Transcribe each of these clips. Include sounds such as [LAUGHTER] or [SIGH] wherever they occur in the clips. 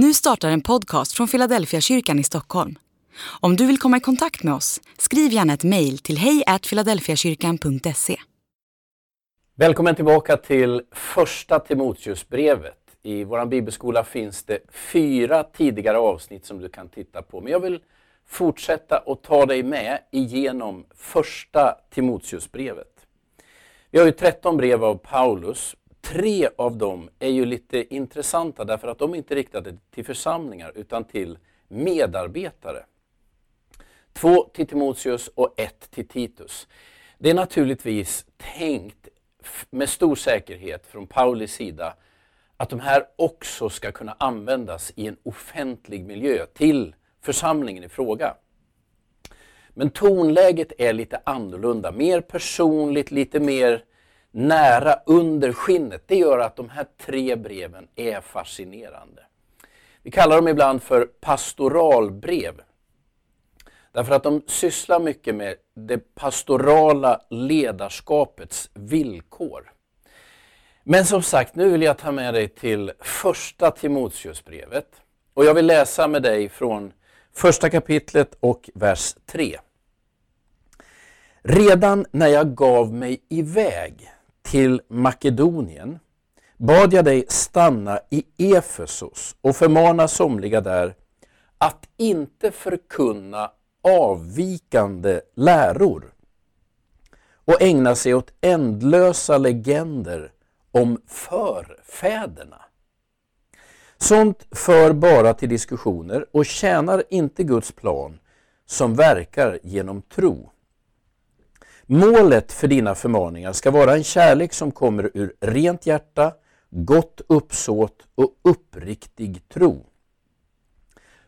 Nu startar en podcast från Philadelphia kyrkan i Stockholm. Om du vill komma i kontakt med oss, skriv gärna ett mejl till hejfiladelfiakyrkan.se. Välkommen tillbaka till första Timoteusbrevet. I vår bibelskola finns det fyra tidigare avsnitt som du kan titta på. Men jag vill fortsätta och ta dig med igenom första Timoteusbrevet. Vi har ju 13 brev av Paulus tre av dem är ju lite intressanta därför att de är inte riktade till församlingar utan till medarbetare. Två till Timoteus och ett till Titus. Det är naturligtvis tänkt med stor säkerhet från Paulis sida att de här också ska kunna användas i en offentlig miljö till församlingen i fråga. Men tonläget är lite annorlunda, mer personligt, lite mer nära under skinnet. Det gör att de här tre breven är fascinerande. Vi kallar dem ibland för pastoralbrev. Därför att de sysslar mycket med det pastorala ledarskapets villkor. Men som sagt, nu vill jag ta med dig till första Timoteusbrevet. Och jag vill läsa med dig från första kapitlet och vers 3. Redan när jag gav mig iväg till Makedonien bad jag dig stanna i Efesos och förmana somliga där att inte förkunna avvikande läror och ägna sig åt ändlösa legender om förfäderna. Sånt för bara till diskussioner och tjänar inte Guds plan som verkar genom tro. Målet för dina förmaningar ska vara en kärlek som kommer ur rent hjärta, gott uppsåt och uppriktig tro.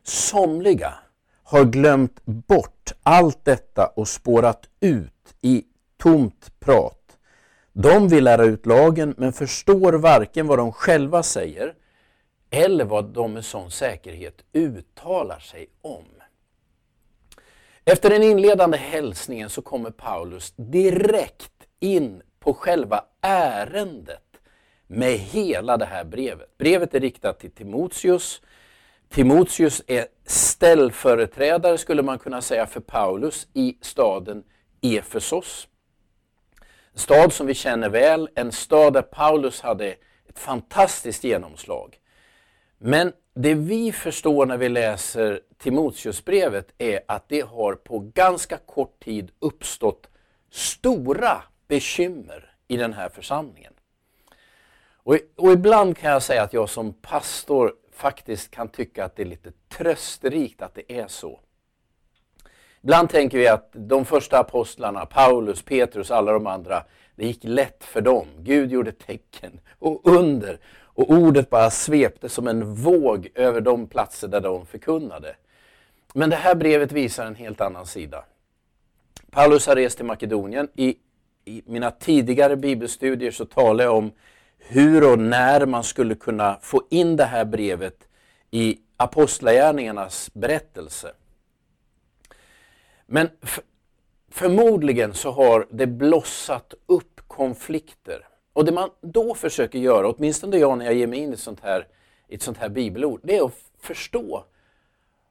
Somliga har glömt bort allt detta och spårat ut i tomt prat. De vill lära ut lagen men förstår varken vad de själva säger eller vad de med sån säkerhet uttalar sig om. Efter den inledande hälsningen så kommer Paulus direkt in på själva ärendet med hela det här brevet. Brevet är riktat till Timoteus. Timoteus är ställföreträdare skulle man kunna säga för Paulus i staden Efesos. En stad som vi känner väl, en stad där Paulus hade ett fantastiskt genomslag. Men det vi förstår när vi läser Timoteusbrevet är att det har på ganska kort tid uppstått stora bekymmer i den här församlingen. Och, och, ibland kan jag säga att jag som pastor faktiskt kan tycka att det är lite trösterikt att det är så. Ibland tänker vi att de första apostlarna, Paulus, Petrus, alla de andra, det gick lätt för dem. Gud gjorde tecken och under och ordet bara svepte som en våg över de platser där de förkunnade. Men det här brevet visar en helt annan sida. Paulus har rest till Makedonien. I, I, mina tidigare bibelstudier så talade jag om hur och när man skulle kunna få in det här brevet i Apostlagärningarnas berättelse. Men förmodligen så har det blossat upp konflikter och det man då försöker göra, åtminstone jag när jag ger mig in i ett sånt här, ett sånt här bibelord, det är att förstå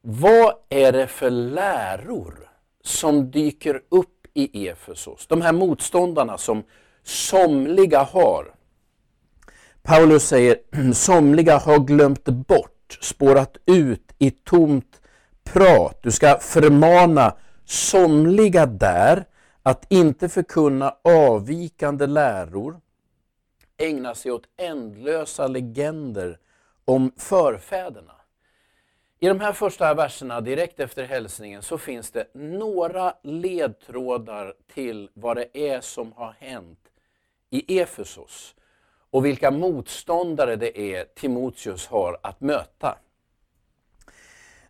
vad är det för läror som dyker upp i Efesos? De här motståndarna som somliga har. Paulus säger, [CLEARS THROAT] somliga har glömt bort, spårat ut i tomt prat. Du ska förmana somliga där att inte förkunna avvikande läror ägna sig åt ändlösa legender om förfäderna. I de här första verserna direkt efter hälsningen så finns det några ledtrådar till vad det är som har hänt i Efesos och vilka motståndare det är Timoteus har att möta.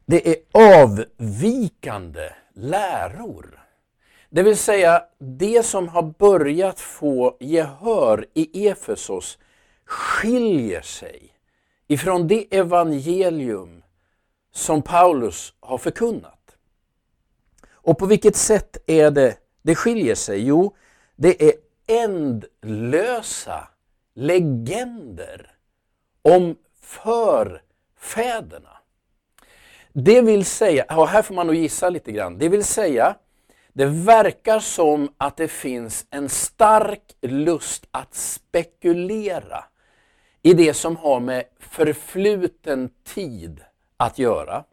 Det är avvikande läror. Det vill säga, det som har börjat få gehör i Efesos skiljer sig ifrån det evangelium som Paulus har förkunnat. Och på vilket sätt är det det skiljer sig? Jo, det är ändlösa legender om förfäderna. Det vill säga, och här får man nog gissa lite grann, det vill säga det verkar som att det finns en stark lust att spekulera i det som har med förfluten tid att göra.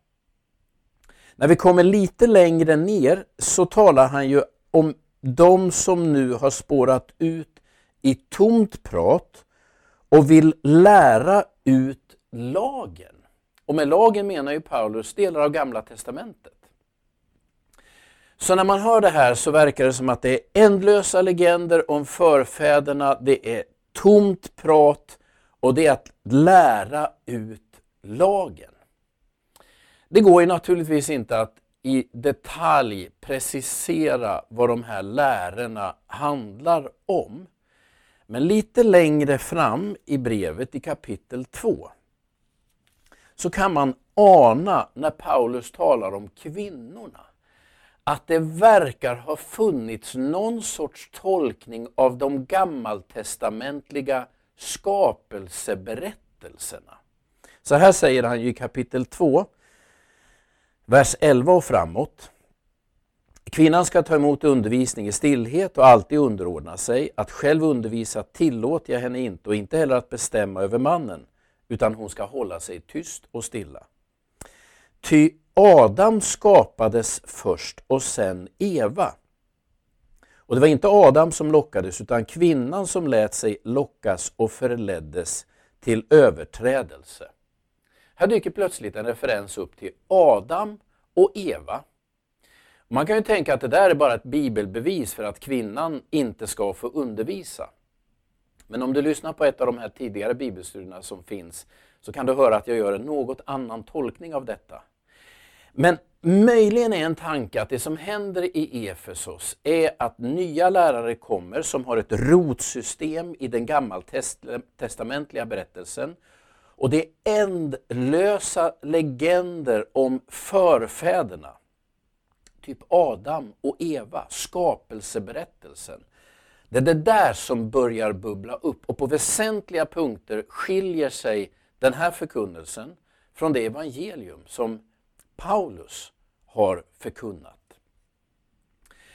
När vi kommer lite längre ner så talar han ju om de som nu har spårat ut i tomt prat och vill lära ut lagen. Och med lagen menar ju Paulus delar av Gamla Testamentet. Så när man hör det här så verkar det som att det är ändlösa legender om förfäderna, det är tomt prat och det är att lära ut lagen. Det går ju naturligtvis inte att i detalj precisera vad de här lärorna handlar om. Men lite längre fram i brevet i kapitel 2 så kan man ana när Paulus talar om kvinnorna att det verkar ha funnits någon sorts tolkning av de gammaltestamentliga skapelseberättelserna. Så här säger han i kapitel 2, vers 11 och framåt. Kvinnan ska ta emot undervisning i stillhet och alltid underordna sig. Att själv undervisa tillåter jag henne inte och inte heller att bestämma över mannen, utan hon ska hålla sig tyst och stilla. Ty Adam skapades först och sen Eva. Och det var inte Adam som lockades utan kvinnan som lät sig lockas och förleddes till överträdelse. Här dyker plötsligt en referens upp till Adam och Eva. Man kan ju tänka att det där är bara ett bibelbevis för att kvinnan inte ska få undervisa. Men om du lyssnar på ett av de här tidigare bibelstudierna som finns så kan du höra att jag gör en något annan tolkning av detta. Men möjligen är en tanke att det som händer i Efesos är att nya lärare kommer som har ett rotsystem i den gammaltestamentliga berättelsen. Och det är ändlösa legender om förfäderna. Typ Adam och Eva, skapelseberättelsen. Det är det där som börjar bubbla upp och på väsentliga punkter skiljer sig den här förkunnelsen från det evangelium som Paulus har förkunnat.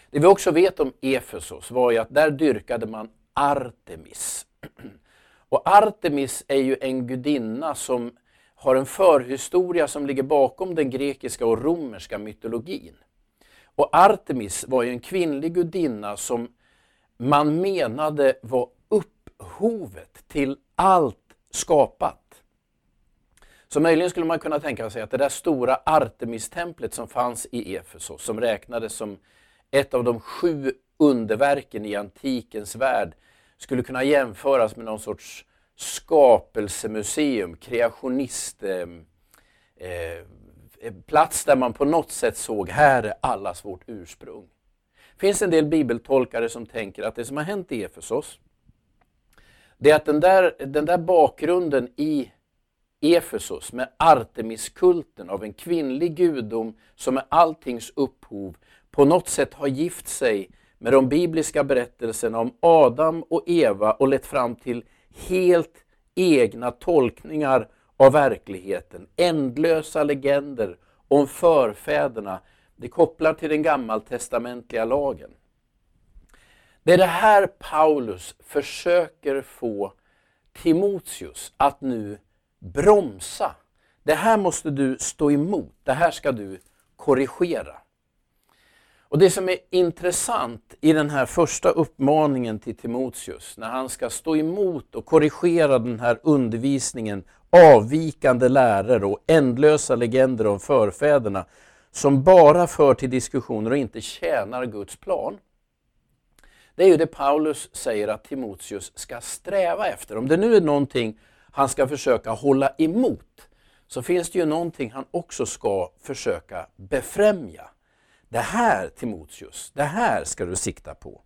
Det vi också vet om Efesos var ju att där dyrkade man Artemis. Och Artemis är ju en gudinna som har en förhistoria som ligger bakom den grekiska och romerska mytologin. Och Artemis var ju en kvinnlig gudinna som man menade var upphovet till allt skapat. Så möjligen skulle man kunna tänka sig att det där stora Artemistemplet som fanns i Efesos, som räknades som ett av de sju underverken i antikens värld, skulle kunna jämföras med någon sorts skapelsemuseum, kreationist, ehm, eh, eh, plats där man på något sätt såg, här är allas vårt ursprung. Det finns en del bibeltolkare som tänker att det som har hänt i Efesos, det är att den där, den där bakgrunden i Efesos med Artemiskulten av en kvinnlig gudom som är alltings upphov på något sätt har gift sig med de bibliska berättelserna om Adam och Eva och lett fram till helt egna tolkningar av verkligheten. Ändlösa legender om förfäderna. Det kopplar till den gammaltestamentliga lagen. Det är det här Paulus försöker få Timoteus att nu bromsa. Det här måste du stå emot. Det här ska du korrigera. Och Det som är intressant i den här första uppmaningen till Timoteus, när han ska stå emot och korrigera den här undervisningen, avvikande läror och ändlösa legender om förfäderna, som bara för till diskussioner och inte tjänar Guds plan. Det är ju det Paulus säger att Timoteus ska sträva efter. Om det nu är någonting han ska försöka hålla emot, så finns det ju någonting han också ska försöka befrämja. Det här Timoteus, det här ska du sikta på.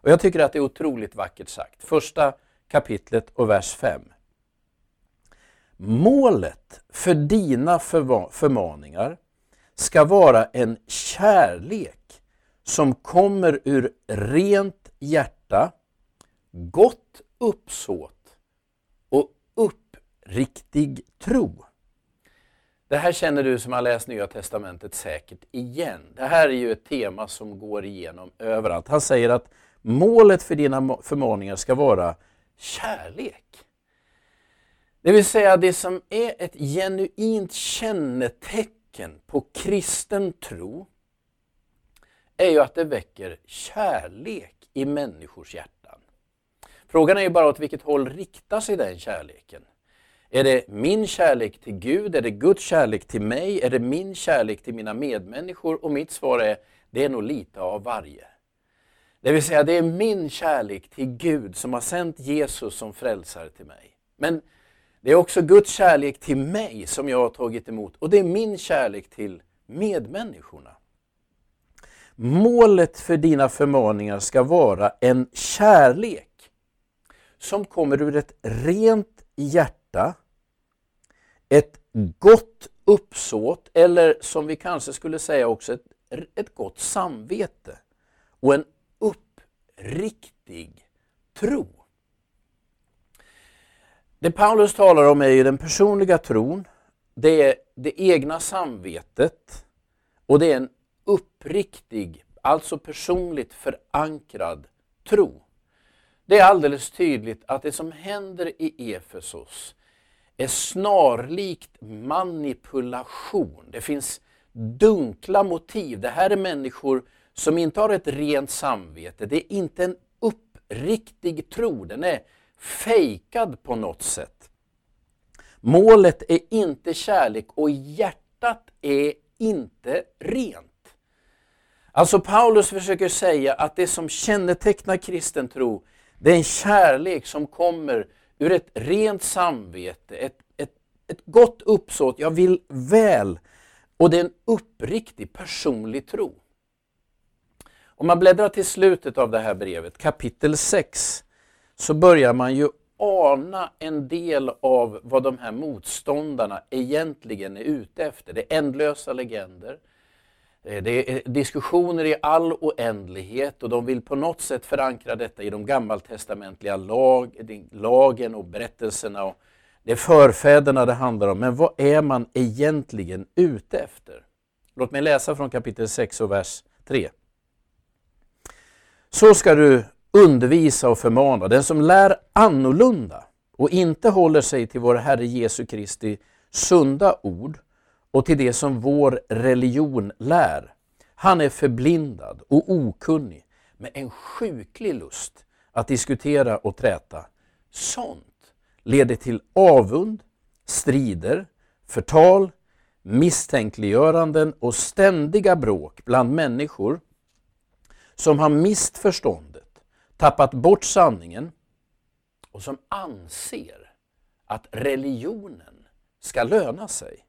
Och Jag tycker att det är otroligt vackert sagt. Första kapitlet och vers 5. Målet för dina förmaningar ska vara en kärlek som kommer ur rent hjärta, gott uppsåt Riktig tro. Det här känner du som har läst Nya Testamentet säkert igen. Det här är ju ett tema som går igenom överallt. Han säger att målet för dina förmaningar ska vara kärlek. Det vill säga det som är ett genuint kännetecken på kristen tro är ju att det väcker kärlek i människors hjärtan. Frågan är ju bara åt vilket håll riktar sig den kärleken? Är det min kärlek till Gud? Är det Guds kärlek till mig? Är det min kärlek till mina medmänniskor? Och mitt svar är, det är nog lite av varje. Det vill säga, det är min kärlek till Gud som har sänt Jesus som frälsare till mig. Men det är också Guds kärlek till mig som jag har tagit emot och det är min kärlek till medmänniskorna. Målet för dina förmaningar ska vara en kärlek som kommer ur ett rent hjärta, ett gott uppsåt eller som vi kanske skulle säga också ett, ett gott samvete och en uppriktig tro. Det Paulus talar om är ju den personliga tron, det är det egna samvetet och det är en uppriktig, alltså personligt förankrad tro. Det är alldeles tydligt att det som händer i Efesos är snarlikt manipulation. Det finns dunkla motiv. Det här är människor som inte har ett rent samvete. Det är inte en uppriktig tro. Den är fejkad på något sätt. Målet är inte kärlek och hjärtat är inte rent. Alltså Paulus försöker säga att det som kännetecknar kristen tro, det är en kärlek som kommer ur ett rent samvete, ett, ett, ett gott uppsåt, jag vill väl. Och det är en uppriktig personlig tro. Om man bläddrar till slutet av det här brevet, kapitel 6, så börjar man ju ana en del av vad de här motståndarna egentligen är ute efter. Det är ändlösa legender. Eh, det är eh, diskussioner i all oändlighet och de vill på något sätt förankra detta i de gammaltestamentliga lag, lagen och berättelserna. Och det är förfäderna det handlar om, men vad är man egentligen ute efter? Låt mig läsa från kapitel 6 och vers 3. Så ska du undervisa och förmana. Den som lär annorlunda och inte håller sig till vår Herre Jesu Kristi sunda ord och till det som vår religion lär. Han är förblindad och okunnig med en sjuklig lust att diskutera och träta. Sånt leder till avund, strider, förtal, misstänkliggöranden och ständiga bråk bland människor som har mist förståndet, tappat bort sanningen och som anser att religionen ska löna sig.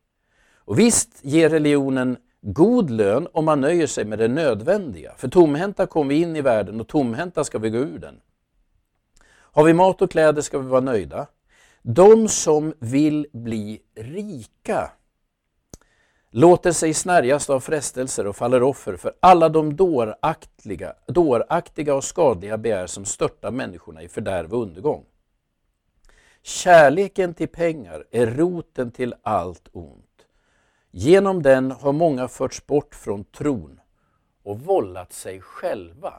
Och visst ger religionen god lön om man nöjer sig med det nödvändiga. För tomhänta kom vi in i världen och tomhänta ska vi gå ur den. Har vi mat och kläder ska vi vara nöjda. De som vill bli rika låter sig snärjas av frestelser och faller offer för alla de dåraktiga, dåraktiga och skadliga begär som störtar människorna i fördärv och undergång. Kärleken till pengar är roten till allt ont. Genom den har många förts bort från tron och vållat sig själva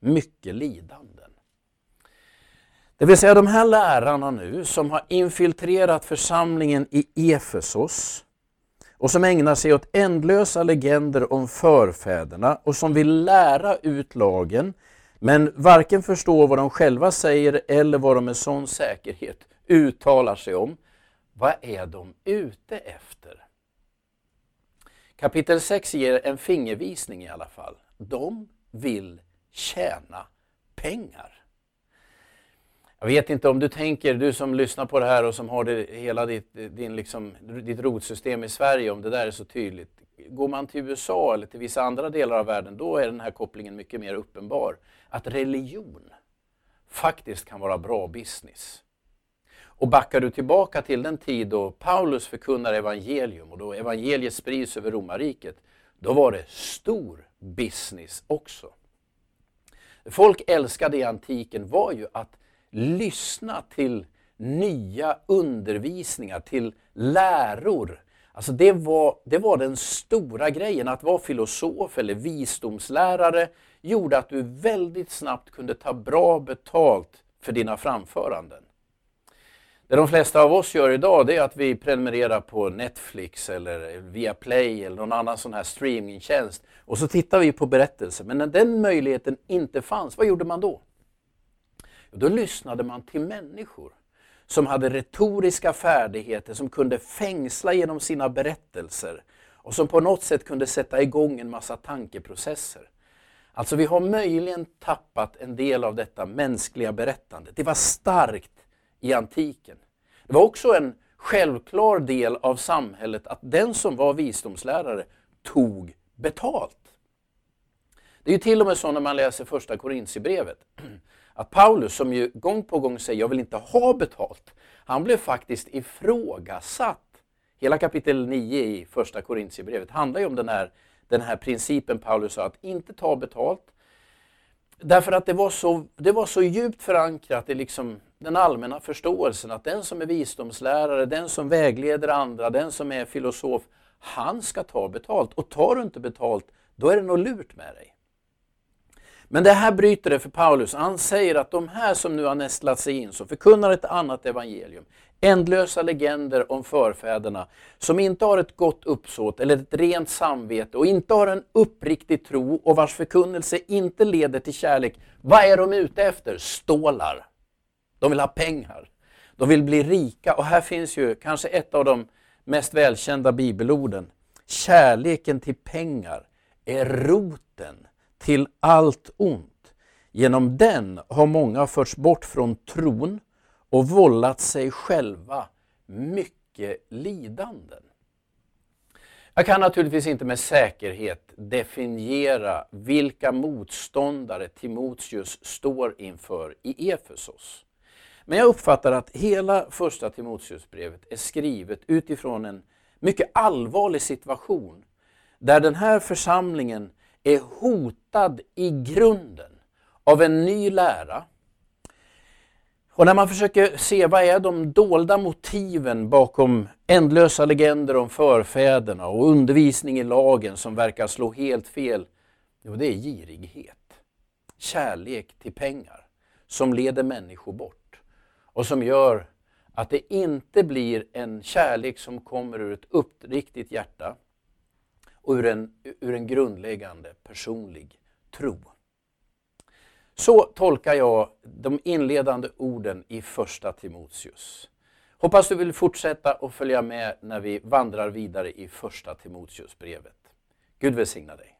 mycket lidanden. Det vill säga de här lärarna nu som har infiltrerat församlingen i Efesos och som ägnar sig åt ändlösa legender om förfäderna och som vill lära ut lagen men varken förstår vad de själva säger eller vad de med sån säkerhet uttalar sig om. Vad är de ute efter? Kapitel 6 ger en fingervisning i alla fall. De vill tjäna pengar. Jag vet inte om du tänker, du som lyssnar på det här och som har det, hela ditt, din liksom, ditt rotsystem i Sverige, om det där är så tydligt. Går man till USA eller till vissa andra delar av världen, då är den här kopplingen mycket mer uppenbar. Att religion faktiskt kan vara bra business. Och backar du tillbaka till den tid då Paulus förkunnar evangelium och då evangeliet sprids över romarriket, då var det stor business också. Folk älskade i antiken var ju att lyssna till nya undervisningar, till läror. Alltså det var, det var den stora grejen. Att vara filosof eller visdomslärare gjorde att du väldigt snabbt kunde ta bra betalt för dina framföranden. Det de flesta av oss gör idag det är att vi prenumererar på Netflix eller Viaplay eller någon annan sån här streamingtjänst och så tittar vi på berättelser. Men när den möjligheten inte fanns, vad gjorde man då? Då lyssnade man till människor som hade retoriska färdigheter, som kunde fängsla genom sina berättelser och som på något sätt kunde sätta igång en massa tankeprocesser. Alltså vi har möjligen tappat en del av detta mänskliga berättande. Det var starkt i antiken. Det var också en självklar del av samhället att den som var visdomslärare tog betalt. Det är ju till och med så när man läser första Korintierbrevet att Paulus, som ju gång på gång säger jag vill inte ha betalt, han blev faktiskt ifrågasatt. Hela kapitel 9 i första Korintierbrevet handlar ju om den här, den här principen Paulus sa att inte ta betalt. Därför att det var så, det var så djupt förankrat i liksom den allmänna förståelsen att den som är visdomslärare, den som vägleder andra, den som är filosof, han ska ta betalt. Och tar du inte betalt, då är det något lurt med dig. Men det här bryter det för Paulus. Han säger att de här som nu har nästlat sig in, som förkunnar ett annat evangelium, ändlösa legender om förfäderna, som inte har ett gott uppsåt eller ett rent samvete och inte har en uppriktig tro och vars förkunnelse inte leder till kärlek. Vad är de ute efter? Stålar. De vill ha pengar. De vill bli rika och här finns ju kanske ett av de mest välkända bibelorden. Kärleken till pengar är roten till allt ont. Genom den har många förts bort från tron och vållat sig själva mycket lidanden. Jag kan naturligtvis inte med säkerhet definiera vilka motståndare Timoteus står inför i Efesos. Men jag uppfattar att hela första Timoteusbrevet är skrivet utifrån en mycket allvarlig situation där den här församlingen är hotad i grunden av en ny lära. Och när man försöker se vad är de dolda motiven bakom ändlösa legender om förfäderna och undervisning i lagen som verkar slå helt fel. Jo, det är girighet. Kärlek till pengar som leder människor bort och som gör att det inte blir en kärlek som kommer ur ett uppriktigt hjärta och ur en, ur en grundläggande personlig tro. Så tolkar jag de inledande orden i första Timoteus. Hoppas du vill fortsätta och följa med när vi vandrar vidare i första Timoteusbrevet. Gud välsigna dig.